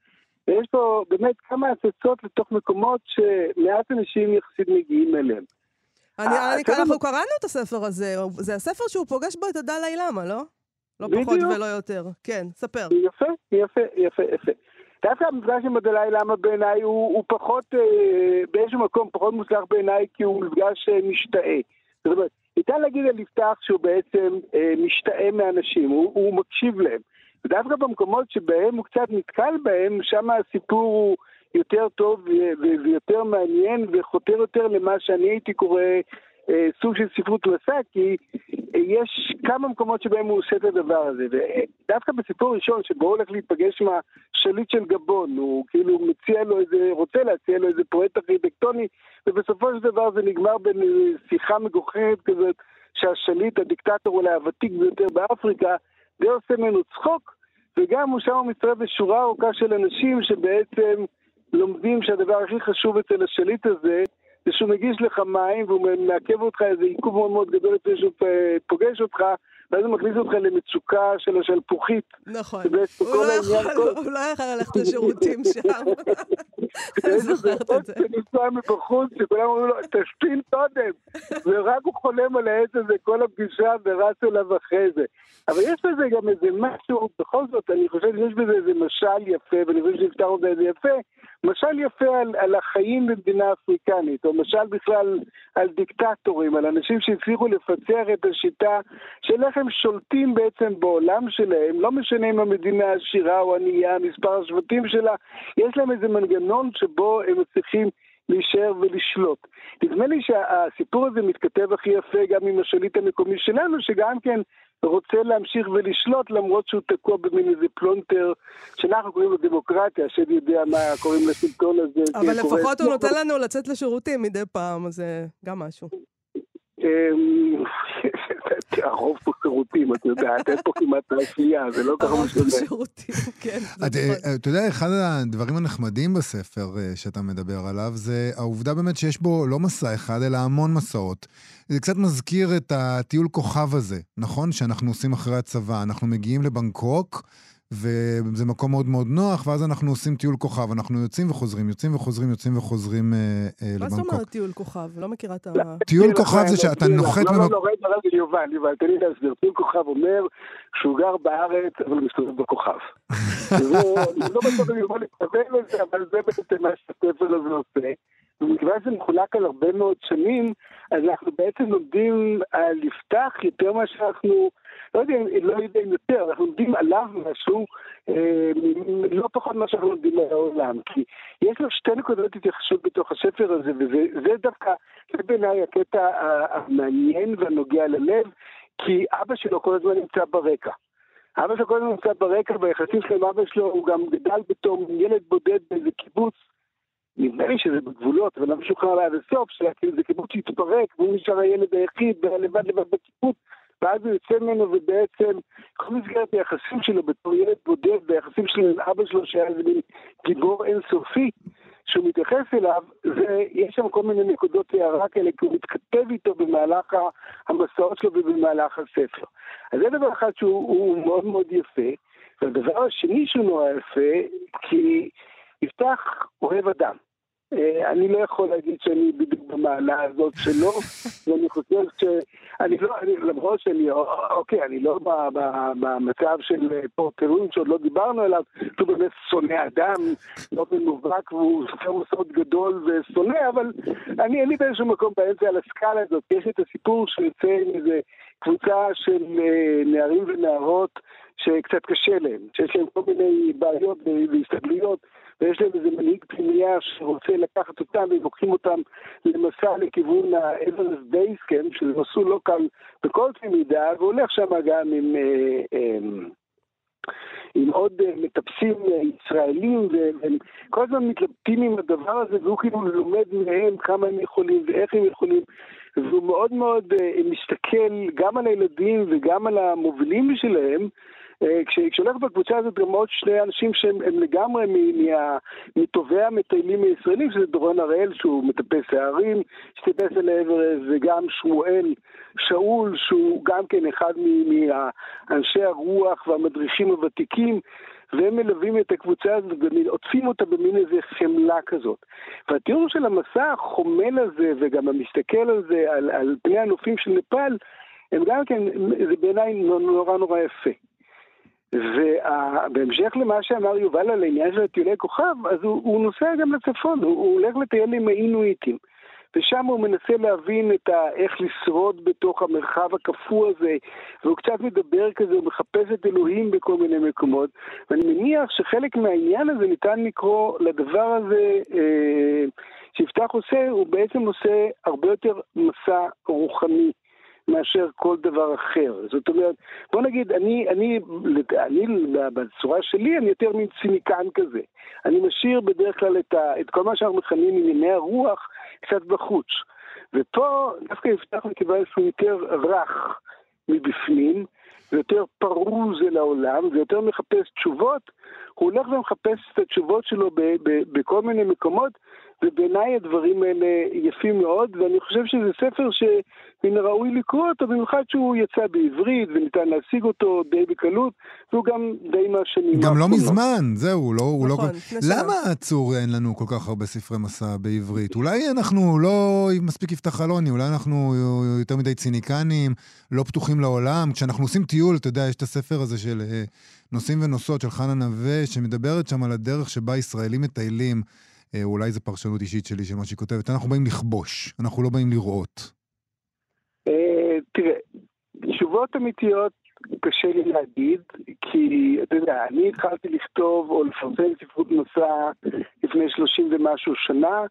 ויש פה באמת כמה הצצות לתוך מקומות שמעט אנשים יחסית מגיעים אליהם. אני, אה, אני, אנחנו קראנו את הספר הזה, זה הספר שהוא פוגש בו את הדלאי למה, לא? לא פחות בדיוק. ולא יותר. כן, ספר. יפה, יפה, יפה, יפה. דווקא המפגש עם הדלאי למה בעיניי הוא, הוא פחות, אה, באיזשהו מקום פחות מוצלח בעיניי כי הוא מפגש אה, משתאה. זאת אומרת, ניתן להגיד על יפתח שהוא בעצם אה, משתאה מאנשים, הוא, הוא מקשיב להם. ודווקא במקומות שבהם הוא קצת נתקל בהם, שם הסיפור הוא יותר טוב ויותר מעניין וחותר יותר למה שאני הייתי קורא סוג של ספרות מסע, כי אה, יש כמה מקומות שבהם הוא עושה את הדבר הזה. ודווקא בסיפור ראשון, שבו הוא הולך להיפגש עם השליט של גבון, הוא כאילו מציע לו איזה, רוצה להציע לו איזה פרויקט ארכיטקטוני, ובסופו של דבר זה נגמר בשיחה מגוחכת כזאת, שהשליט, הדיקטטור אולי הוותיק ביותר באפריקה, די עושה ממנו צחוק, וגם הוא שם מצטרף לשורה ארוכה של אנשים שבעצם לומדים שהדבר הכי חשוב אצל השליט הזה, זה שהוא מגיש לך מים והוא מעכב אותך איזה עיכוב מאוד מאוד גדול לפני שהוא פוגש אותך, ואז הוא מכניס אותך למצוקה של השלפוחית. נכון. הוא לא יכול- כל- הוא לא יכול ללכת לשירותים שם. אני זוכרת את זה. שנמצא מבחוץ, שכולם אומרים לו, תשתין קודם. ורק הוא חולם על העץ הזה כל הפגישה ורץ אליו אחרי זה. אבל יש בזה גם איזה משהו, בכל זאת, אני חושב שיש בזה איזה משל יפה, ואני חושב שיפתח אותה איזה יפה, משל יפה על, על החיים במדינה אפריקנית, או משל בכלל על דיקטטורים, על אנשים שהצליחו לפצח את השיטה של איך הם שולטים בעצם בעולם שלהם, לא משנה אם המדינה עשירה או ענייה, מספר השבטים שלה, יש להם איזה מנגנון שבו הם מצליחים להישאר ולשלוט. נדמה לי שהסיפור הזה מתכתב הכי יפה גם עם השליט המקומי שלנו, שגם כן רוצה להמשיך ולשלוט למרות שהוא תקוע במין איזה פלונטר שאנחנו קוראים לו דמוקרטיה, השד יודע מה קוראים לשלטון הזה. אבל לפחות הוא נותן לנו לצאת לשירותים מדי פעם, אז זה גם משהו. הרוב פה שירותים, את יודעת, אין פה כמעט תעשייה, זה לא ככה הרוב משנה. בשירותים, כן. את, נכון. אה, אתה יודע, אחד הדברים הנחמדים בספר אה, שאתה מדבר עליו, זה העובדה באמת שיש בו לא מסע אחד, אלא המון מסעות. זה קצת מזכיר את הטיול כוכב הזה, נכון? שאנחנו עושים אחרי הצבא. אנחנו מגיעים לבנקוק, וזה מקום מאוד מאוד נוח, ואז אנחנו עושים טיול כוכב. אנחנו יוצאים וחוזרים, יוצאים וחוזרים, יוצאים וחוזרים אה, אה, מה זאת לבנקוק. אומרת טיול כוכב? לא מכירה את ה... טיול כוכב זה שאתה נוחת לא, לא, במקום... לא, רגע, רגע, יובל, יובל, תן לי להסביר. טיול כוכב אומר שהוא גר בארץ, אבל הוא מסתובב בכוכב. זה- אני לא בטוח אם יובל להתכוון לזה, אבל זה בעצם מה שהספר הזה עושה. ומכיוון שזה מחולק על הרבה מאוד שנים, אז אנחנו בעצם לומדים על יפתח יותר ממה שאנחנו, לא יודע, לא יודע אם יותר, אנחנו לומדים עליו משהו, אה, לא פחות ממה שאנחנו לומדים על העולם. כי יש לו שתי נקודות התייחסות בתוך הספר הזה, וזה זה דווקא, זה בעיניי הקטע המעניין והנוגע ללב, כי אבא שלו כל הזמן נמצא ברקע. אבא שלו כל הזמן נמצא ברקע, ביחסים שלו עם אבא שלו, הוא גם גדל בתור ילד בודד באיזה קיבוץ. נדמה לי שזה בגבולות, אבל לא משוחרר עד הסוף, שכאילו זה קיבוץ שהתפרק, והוא נשאר הילד היחיד, לבד לבד בקיבוץ, ואז הוא יוצא ממנו, ובעצם כל מסגרת היחסים שלו בתור ילד בודד, והיחסים שלו עם אבא שלו, שהיה איזה מין גיבור אינסופי, שהוא מתייחס אליו, ויש שם כל מיני נקודות הערה כאלה, כי הוא מתכתב איתו במהלך המסעות שלו ובמהלך הספר. אז זה דבר אחד שהוא הוא מאוד מאוד יפה. והדבר השני שהוא נורא יפה, כי יפתח אוהב אדם. אה, אני לא יכול להגיד שאני בדיוק במעלה הזאת שלו, ואני חושב ש... אני לא, אני, למרות שאני, אוקיי, אני לא במצב של פורטרון שעוד לא דיברנו עליו, שהוא באמת שונא אדם, לא מנווק, והוא סופר מסעות גדול ושונא, אבל אני, אני באיזשהו מקום באמצע על הסקאלה הזאת, יש את הסיפור שיוצא עם איזה קבוצה של אה, נערים ונערות שקצת קשה להם, שיש להם כל מיני בעיות והסתגלויות. ויש להם איזה מנהיג פנימייה שרוצה לקחת אותם, והם לוקחים אותם למסע לכיוון האברסט בייס קמפ, שזה מסלול לא קל בכל קנה מידה, והולך שם גם עם... אה, אה, עם עוד אה, מטפסים ישראלים, והם כל הזמן מתלבטים עם הדבר הזה, והוא כאילו לומד מהם כמה הם יכולים ואיך הם יכולים, והוא מאוד מאוד מסתכל גם על הילדים וגם על המובילים שלהם, אה, כשהולך בקבוצה הזאת גם עוד שני אנשים שהם לגמרי מטובי המטיילים הישראלים, שזה דורון הראל שהוא מטפס הערים, שטיפס אל האברסט, וגם שמואל שאול, שהוא גם כן אחד מאנשי הרוח והמדריכים הוותיקים. והם מלווים את הקבוצה הזאת ועוטפים אותה במין איזה חמלה כזאת. והתיאור של המסע החומל הזה, וגם המסתכל על זה, על, על פני הנופים של נפאל, הם גם כן, זה בעיניי נורא נורא יפה. ובהמשך למה שאמר יובל על העניין של טיולי כוכב, אז הוא, הוא נוסע גם לצפון, הוא, הוא הולך לטייל עם האינואיטים. ושם הוא מנסה להבין את ה, איך לשרוד בתוך המרחב הקפוא הזה, והוא קצת מדבר כזה, הוא מחפש את אלוהים בכל מיני מקומות, ואני מניח שחלק מהעניין הזה ניתן לקרוא לדבר הזה אה, שיפתח עושה, הוא בעצם עושה הרבה יותר מסע רוחני. מאשר כל דבר אחר. זאת אומרת, בוא נגיד, אני, אני, אני בצורה שלי, אני יותר מין ציניקן כזה. אני משאיר בדרך כלל את, ה, את כל מה שאנחנו מכנים ענייני הרוח קצת בחוץ. ופה דווקא יפתח מכיוון שהוא יותר רך מבפנים, ויותר פרוז אל העולם, ויותר מחפש תשובות, הוא הולך ומחפש את התשובות שלו בכל מיני מקומות, ובעיניי הדברים האלה יפים מאוד, ואני חושב שזה ספר שמן הראוי לקרוא אותו, במיוחד שהוא יצא בעברית וניתן להשיג אותו די בקלות, והוא גם די מהשנים גם לא מזמן, זהו, לא, הוא לא... נכון, למה עצור אין לנו כל כך הרבה ספרי מסע בעברית? אולי אנחנו לא מספיק יפתח חלוני, אולי אנחנו יותר מדי ציניקנים, לא פתוחים לעולם. כשאנחנו עושים טיול, אתה יודע, יש את הספר הזה של אה, נוסעים ונוסעות של חנה נווה, שמדברת שם על הדרך שבה ישראלים מטיילים. אה, אולי זו פרשנות אישית שלי של מה שהיא כותבת, אנחנו באים לכבוש, אנחנו לא באים לראות. אה, תראה, תשובות אמיתיות קשה לי להגיד, כי אתה יודע, אני התחלתי לכתוב או לפרסם ספרות מסע לפני שלושים ומשהו שנה,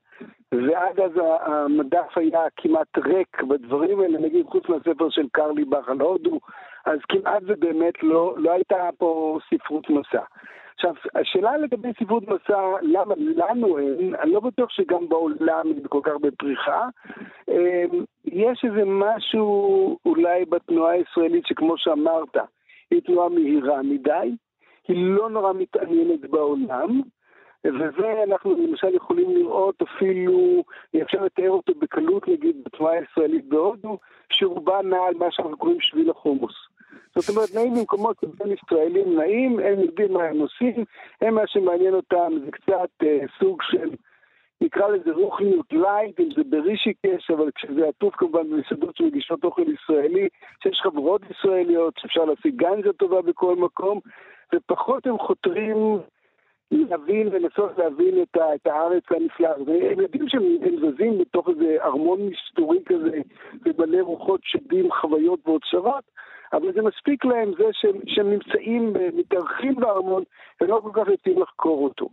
ועד אז המדף היה כמעט ריק בדברים האלה, נגיד חוץ מהספר של קרלי באך על הודו, אז כמעט ובאמת לא, לא הייתה פה ספרות מסע. עכשיו, השאלה לגבי ספרות מסע, למה לנו אין, אני לא בטוח שגם בעולם היא כל כך בפריחה. אמ, יש איזה משהו אולי בתנועה הישראלית שכמו שאמרת, היא תנועה מהירה מדי, היא לא נורא מתעניינת בעולם, וזה אנחנו למשל יכולים לראות אפילו, אפשר לתאר אותו בקלות נגיד בתנועה הישראלית בהודו, שרובה נעה על מה שאנחנו קוראים שביל החומוס. זאת אומרת, נעים במקומות שבהם ישראלים נעים, הם יודעים מה הם עושים, הם מה שמעניין אותם זה קצת אה, סוג של, נקרא לזה רוחניות lite, אם זה ברישיקש, אבל כשזה עטוף כמובן במסעדות שמגישות אוכל ישראלי, שיש חברות ישראליות, שאפשר להשיג גנג'ה טובה בכל מקום, ופחות הם חותרים להבין ולנסות להבין את, ה, את הארץ הנפלאה. הם יודעים שהם זזים בתוך איזה ארמון מסתורי כזה, ומלא רוחות שדים, חוויות ואוצרות, אבל זה מספיק להם זה שהם, שהם נמצאים, מתארחים בארמון, ולא כל כך יוצאים לחקור אותו.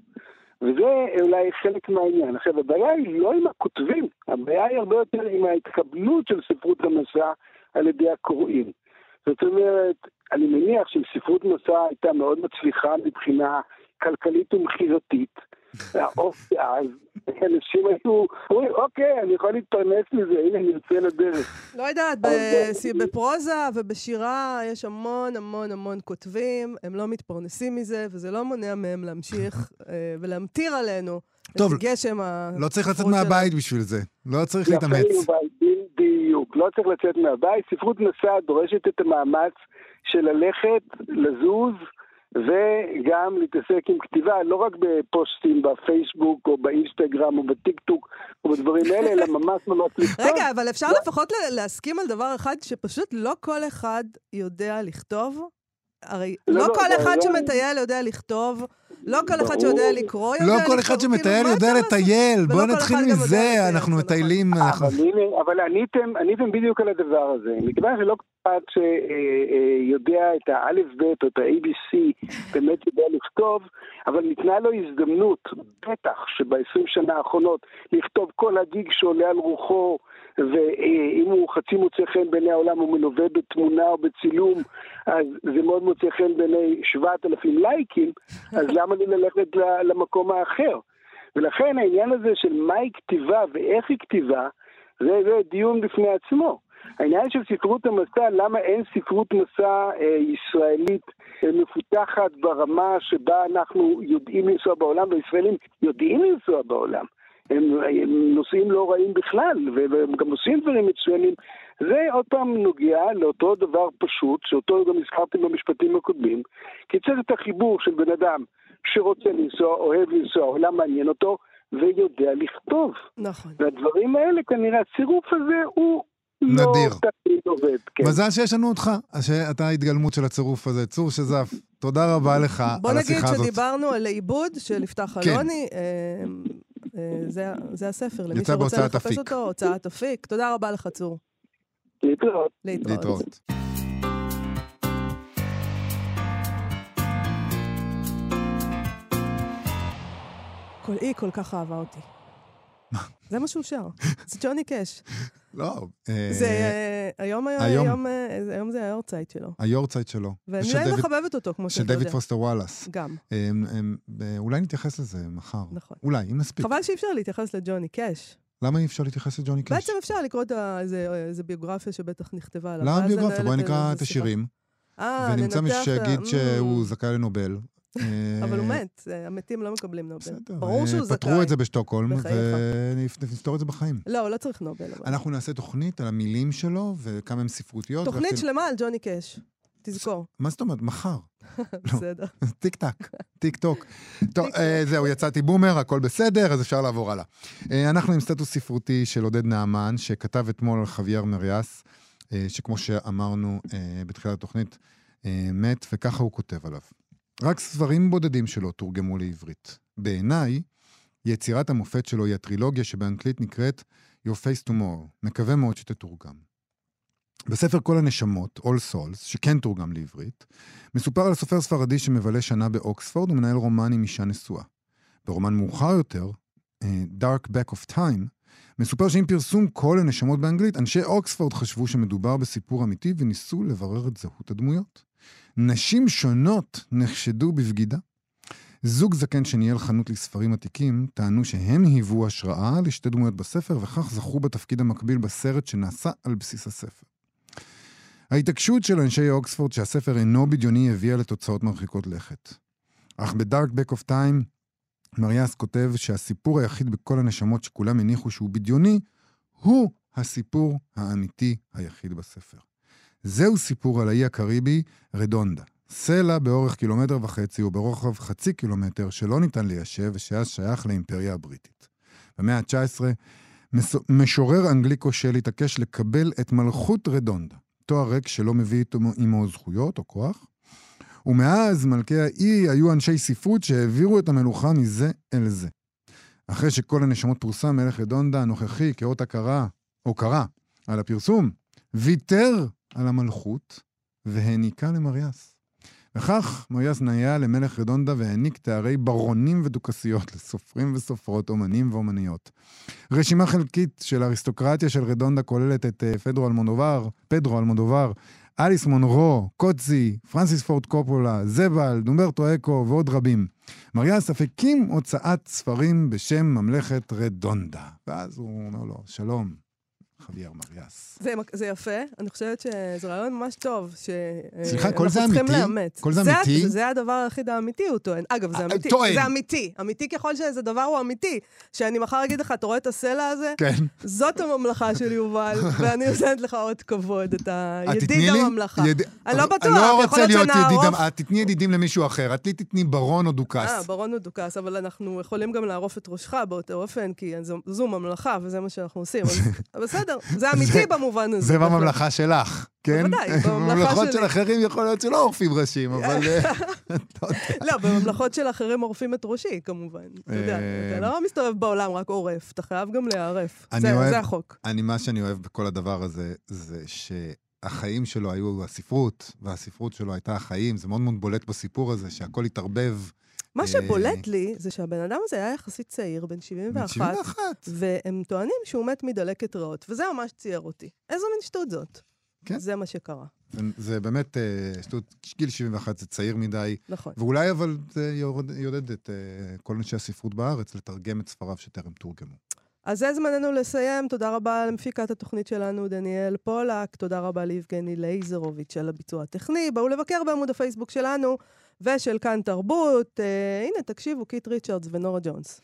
וזה אולי חלק מהעניין. עכשיו, הבעיה היא לא עם הכותבים, הבעיה היא הרבה יותר עם ההתקבלות של ספרות המסע על ידי הקוראים. זאת אומרת, אני מניח שאם ספרות מסע הייתה מאוד מצליחה מבחינה כלכלית ומכירתית, האופציה אז אנשים היו אומרים, אוקיי, אני יכול להתפרנס מזה, הנה, אני יוצא לדרך. לא יודעת, בפרוזה ובשירה יש המון המון המון כותבים, הם לא מתפרנסים מזה, וזה לא מונע מהם להמשיך אה, ולהמטיר עלינו טוב, את גשם לא צריך לצאת מהבית בשביל זה, לא צריך להתאמץ. בדיוק, לא צריך לצאת מהבית. ספרות מסע דורשת את המאמץ של ללכת, לזוז, וגם להתעסק עם כתיבה, לא רק בפוסטים בפייסבוק או באינסטגרם או בטיק טוק או בדברים האלה, אלא ממש ממש לכתוב. רגע, אבל אפשר לפחות ל- להסכים על דבר אחד, שפשוט לא כל אחד יודע לכתוב? הרי לא, לא לא, כל אחד שמטייל יודע לכתוב, לא כל אחד. שיודע לקרוא יודע לא. כל אחד כאילו, שמטייל יודע? לטייל, בואו נתחיל מזה, אנחנו. מטיילים. אבל עניתם, בדיוק על הדבר הזה. מכיוון שלא אחד שיודע את האלף-בית או את ה-ABC באמת יודע לכתוב, אבל ניתנה לו הזדמנות, בטח שב-20 שנה האחרונות, לכתוב כל הגיג שעולה על רוחו, ואם הוא חצי מוצא חן בעיני העולם, הוא מלווה בתמונה או בצילום, אז זה מאוד מוצא חן בעיני 7,000 לייקים, אז למה לי ללכת למקום האחר? ולכן העניין הזה של מהי כתיבה ואיך היא כתיבה, זה, זה דיון בפני עצמו. העניין של ספרות המסע, למה אין ספרות מסע אה, ישראלית אה, מפותחת ברמה שבה אנחנו יודעים לנסוע בעולם, והישראלים יודעים לנסוע בעולם. הם, הם נוסעים לא רעים בכלל, והם גם עושים דברים מצוינים. זה עוד פעם נוגע לאותו דבר פשוט, שאותו גם הזכרתי במשפטים הקודמים, כי צריך את החיבור של בן אדם שרוצה לנסוע, אוהב לנסוע, העולם מעניין אותו, ויודע לכתוב. נכון. והדברים האלה, כנראה הצירוף הזה הוא נדיר. לא תמיד עובד. כן. מזל שיש לנו אותך, שאתה ההתגלמות של הצירוף הזה. צור שזף, תודה רבה לך בוא על נגיד השיחה הזאת. שדיברנו על עיבוד של יפתח כן. אלוני. אה, אה, זה- זה הספר, למי שרוצה לחפש אפיק. אותו, הוצאת אפיק. תודה רבה לך, צור. להתראות. להתראות. להתראות. כל היא כל כך אהבה אותי. זה מה שהוא שר. זה ג'וני קאש. לא, אה, זה אה, היום היה- היום. היום, אה, זה- היום זה היורצייט שלו. היורצייט שלו. ואני של דיוויד- מחבבת אותו, כמו של שאתה יודע. דיוויד פוסטר וואלאס. גם, אולי נתייחס לזה מחר. נכון. אולי, אם נספיק. חבל שאי אפשר להתייחס לג'וני קאש. למה אי אפשר להתייחס לג'וני קאש? בעצם אפשר לקרוא איזה ביוגרפיה שבטח נכתבה עליו. למה ביוגרפיה? בואי נקרא את. השירים, אה, ונמצא מישהו שיגיד אה, שהוא. זכאי לנובל. אבל הוא אה, מת, אה, המתים לא מקבלים נובל. בסדר. ברור אה, שהוא זכאי. פתרו את זה בשטוקהולם. ונפתור את זה בחיים. לא, הוא לא צריך נובל. אנחנו נעשה תוכנית על המילים שלו, וכמה הן ספרותיות. תוכנית שלמה על ג'וני קאש. תזכור. מה זאת אומרת? מחר. בסדר. טיק טק, טיק טוק. טוב, אה, זהו, יצאתי בומר, הכל בסדר, אז אפשר לעבור הלאה. אה, אנחנו עם סטטוס ספרותי של עודד נעמן, שכתב אתמול על חוויאר מריאס, אה, שכמו שאמרנו אה, בתחילת התוכנית, אה, מת, וככה הוא כותב עליו. רק ספרים בודדים שלו תורגמו לעברית. בעיניי, יצירת המופת שלו היא הטרילוגיה שבאנגלית נקראת Your Face Tomorrow. מקווה מאוד שתתורגם. בספר כל הנשמות, All Souls, שכן תורגם לעברית, מסופר על סופר ספרדי שמבלה שנה באוקספורד ומנהל רומן עם אישה נשואה. ברומן מאוחר יותר, אה, Dark Back of Time, מסופר שעם פרסום כל הנשמות באנגלית, אנשי אוקספורד חשבו שמדובר בסיפור אמיתי וניסו לברר את זהות הדמויות. נשים שונות נחשדו בבגידה. זוג זקן שניהל חנות לספרים עתיקים טענו שהם היוו השראה לשתי דמויות בספר וכך זכו בתפקיד המקביל בסרט שנעשה על בסיס הספר. ההתעקשות של אנשי אוקספורד שהספר אינו בדיוני הביאה לתוצאות מרחיקות לכת. אך בדארק בק אוף טיים, מריאס כותב שהסיפור היחיד בכל הנשמות שכולם הניחו שהוא בדיוני, הוא הסיפור האמיתי היחיד בספר. זהו סיפור על האי הקריבי, רדונדה. סלע באורך קילומטר וחצי וברוחב חצי קילומטר שלא ניתן ליישב ושהיה שייך לאימפריה הבריטית. במאה ה-19, מס- משורר אנגלי כושל התעקש לקבל את מלכות רדונדה, תואר ריק שלא מביא עמו זכויות או כוח, ומאז מלכי האי היו אנשי ספרות שהעבירו את המלוכה מזה אל זה. אחרי שכל הנשמות פורסם, מלך רדונדה הנוכחי כאות הכרה, הוקרה, על הפרסום, ויתר על המלכות והעניקה למריאס. וכך מריאס נהיה למלך רדונדה והעניק תארי ברונים ודוכסיות לסופרים וסופרות, אומנים ואומניות. רשימה חלקית של האריסטוקרטיה של רדונדה כוללת את אה, פדרו אלמודובר, פדרו אלמודובר, אליס מונרו, קוצי, פרנסיס פורד קופולה, זבל, דומברטו אקו ועוד רבים. מריאס אף הקים הוצאת ספרים בשם ממלכת רדונדה. ואז הוא אומר לו, שלום, חוויאר מריאס. זה, זה יפה, אני חושבת שזה רעיון ממש טוב, ש... סליחה, אה, כל זה אנחנו אמיתי? צריכים לאמץ. כל זה זה, אמיתי? זה הדבר היחיד האמיתי, הוא טוען. אגב, זה אה, אמיתי. טוען. זה אמיתי. אמיתי ככל שאיזה דבר הוא אמיתי. שאני מחר אגיד לך, אתה רואה את הסלע הזה? כן. זאת הממלכה של יובל, ואני נותנת לך עוד כבוד, אתה את ידיד תתני לי? הממלכה. יד- אני לא בטוח, אני לא רוצה להיות ידיד, את תתני ידידים למישהו אחר, את לי תתני ברון או דוכס. אה, ברון מדוכס, אבל אנחנו יכולים גם לערוף את ראשך באותו אופן, כי זו, זו ממלכה וזה מה שאנחנו עושים. אז בסדר, זה אמיתי במובן הזה. זה. בממלכה שלך, כן? בוודאי, בממלכה בממלכות שלי. של אחרים יכול להיות שלא עורפים ראשים, אבל... אה, לא בממלכות של אחרים עורפים את ראשי, כמובן. אתה יודע, אה, אתה לא מסתובב בעולם רק עורף, אתה חייב גם להיערף. זה- החוק. אני, מה שאני אוהב בכל הדבר הזה, זה שהחיים שלו היו הספרות, והספרות שלו הייתה החיים, זה מאוד מאוד בולט בסיפור הזה, שהכל התערבב. מה אה, שבולט לי, זה שהבן אדם הזה היה יחסית צעיר, בן 71, 71. והם טוענים שהוא מת מדלקת ריאות, וזה ממש צייר אותי. איזו מין שטות זאת. כן. זה מה שקרה, זה, זה באמת, אה, שטות, גיל 71 זה צעיר מדי, נכון. ואולי אבל זה יורד, יעודד את אה, כל אנשי הספרות בארץ לתרגם את ספריו שטרם תורגמו. אז זה זמננו לסיים. תודה רבה למפיקת התוכנית שלנו, דניאל פולק. תודה רבה ליבגני לייזרוביץ' על הביצוע הטכני. בואו לבקר בעמוד הפייסבוק שלנו ושל כאן תרבות. אה, הנה, תקשיבו, קיט ריצ'רדס ונורה ג'ונס.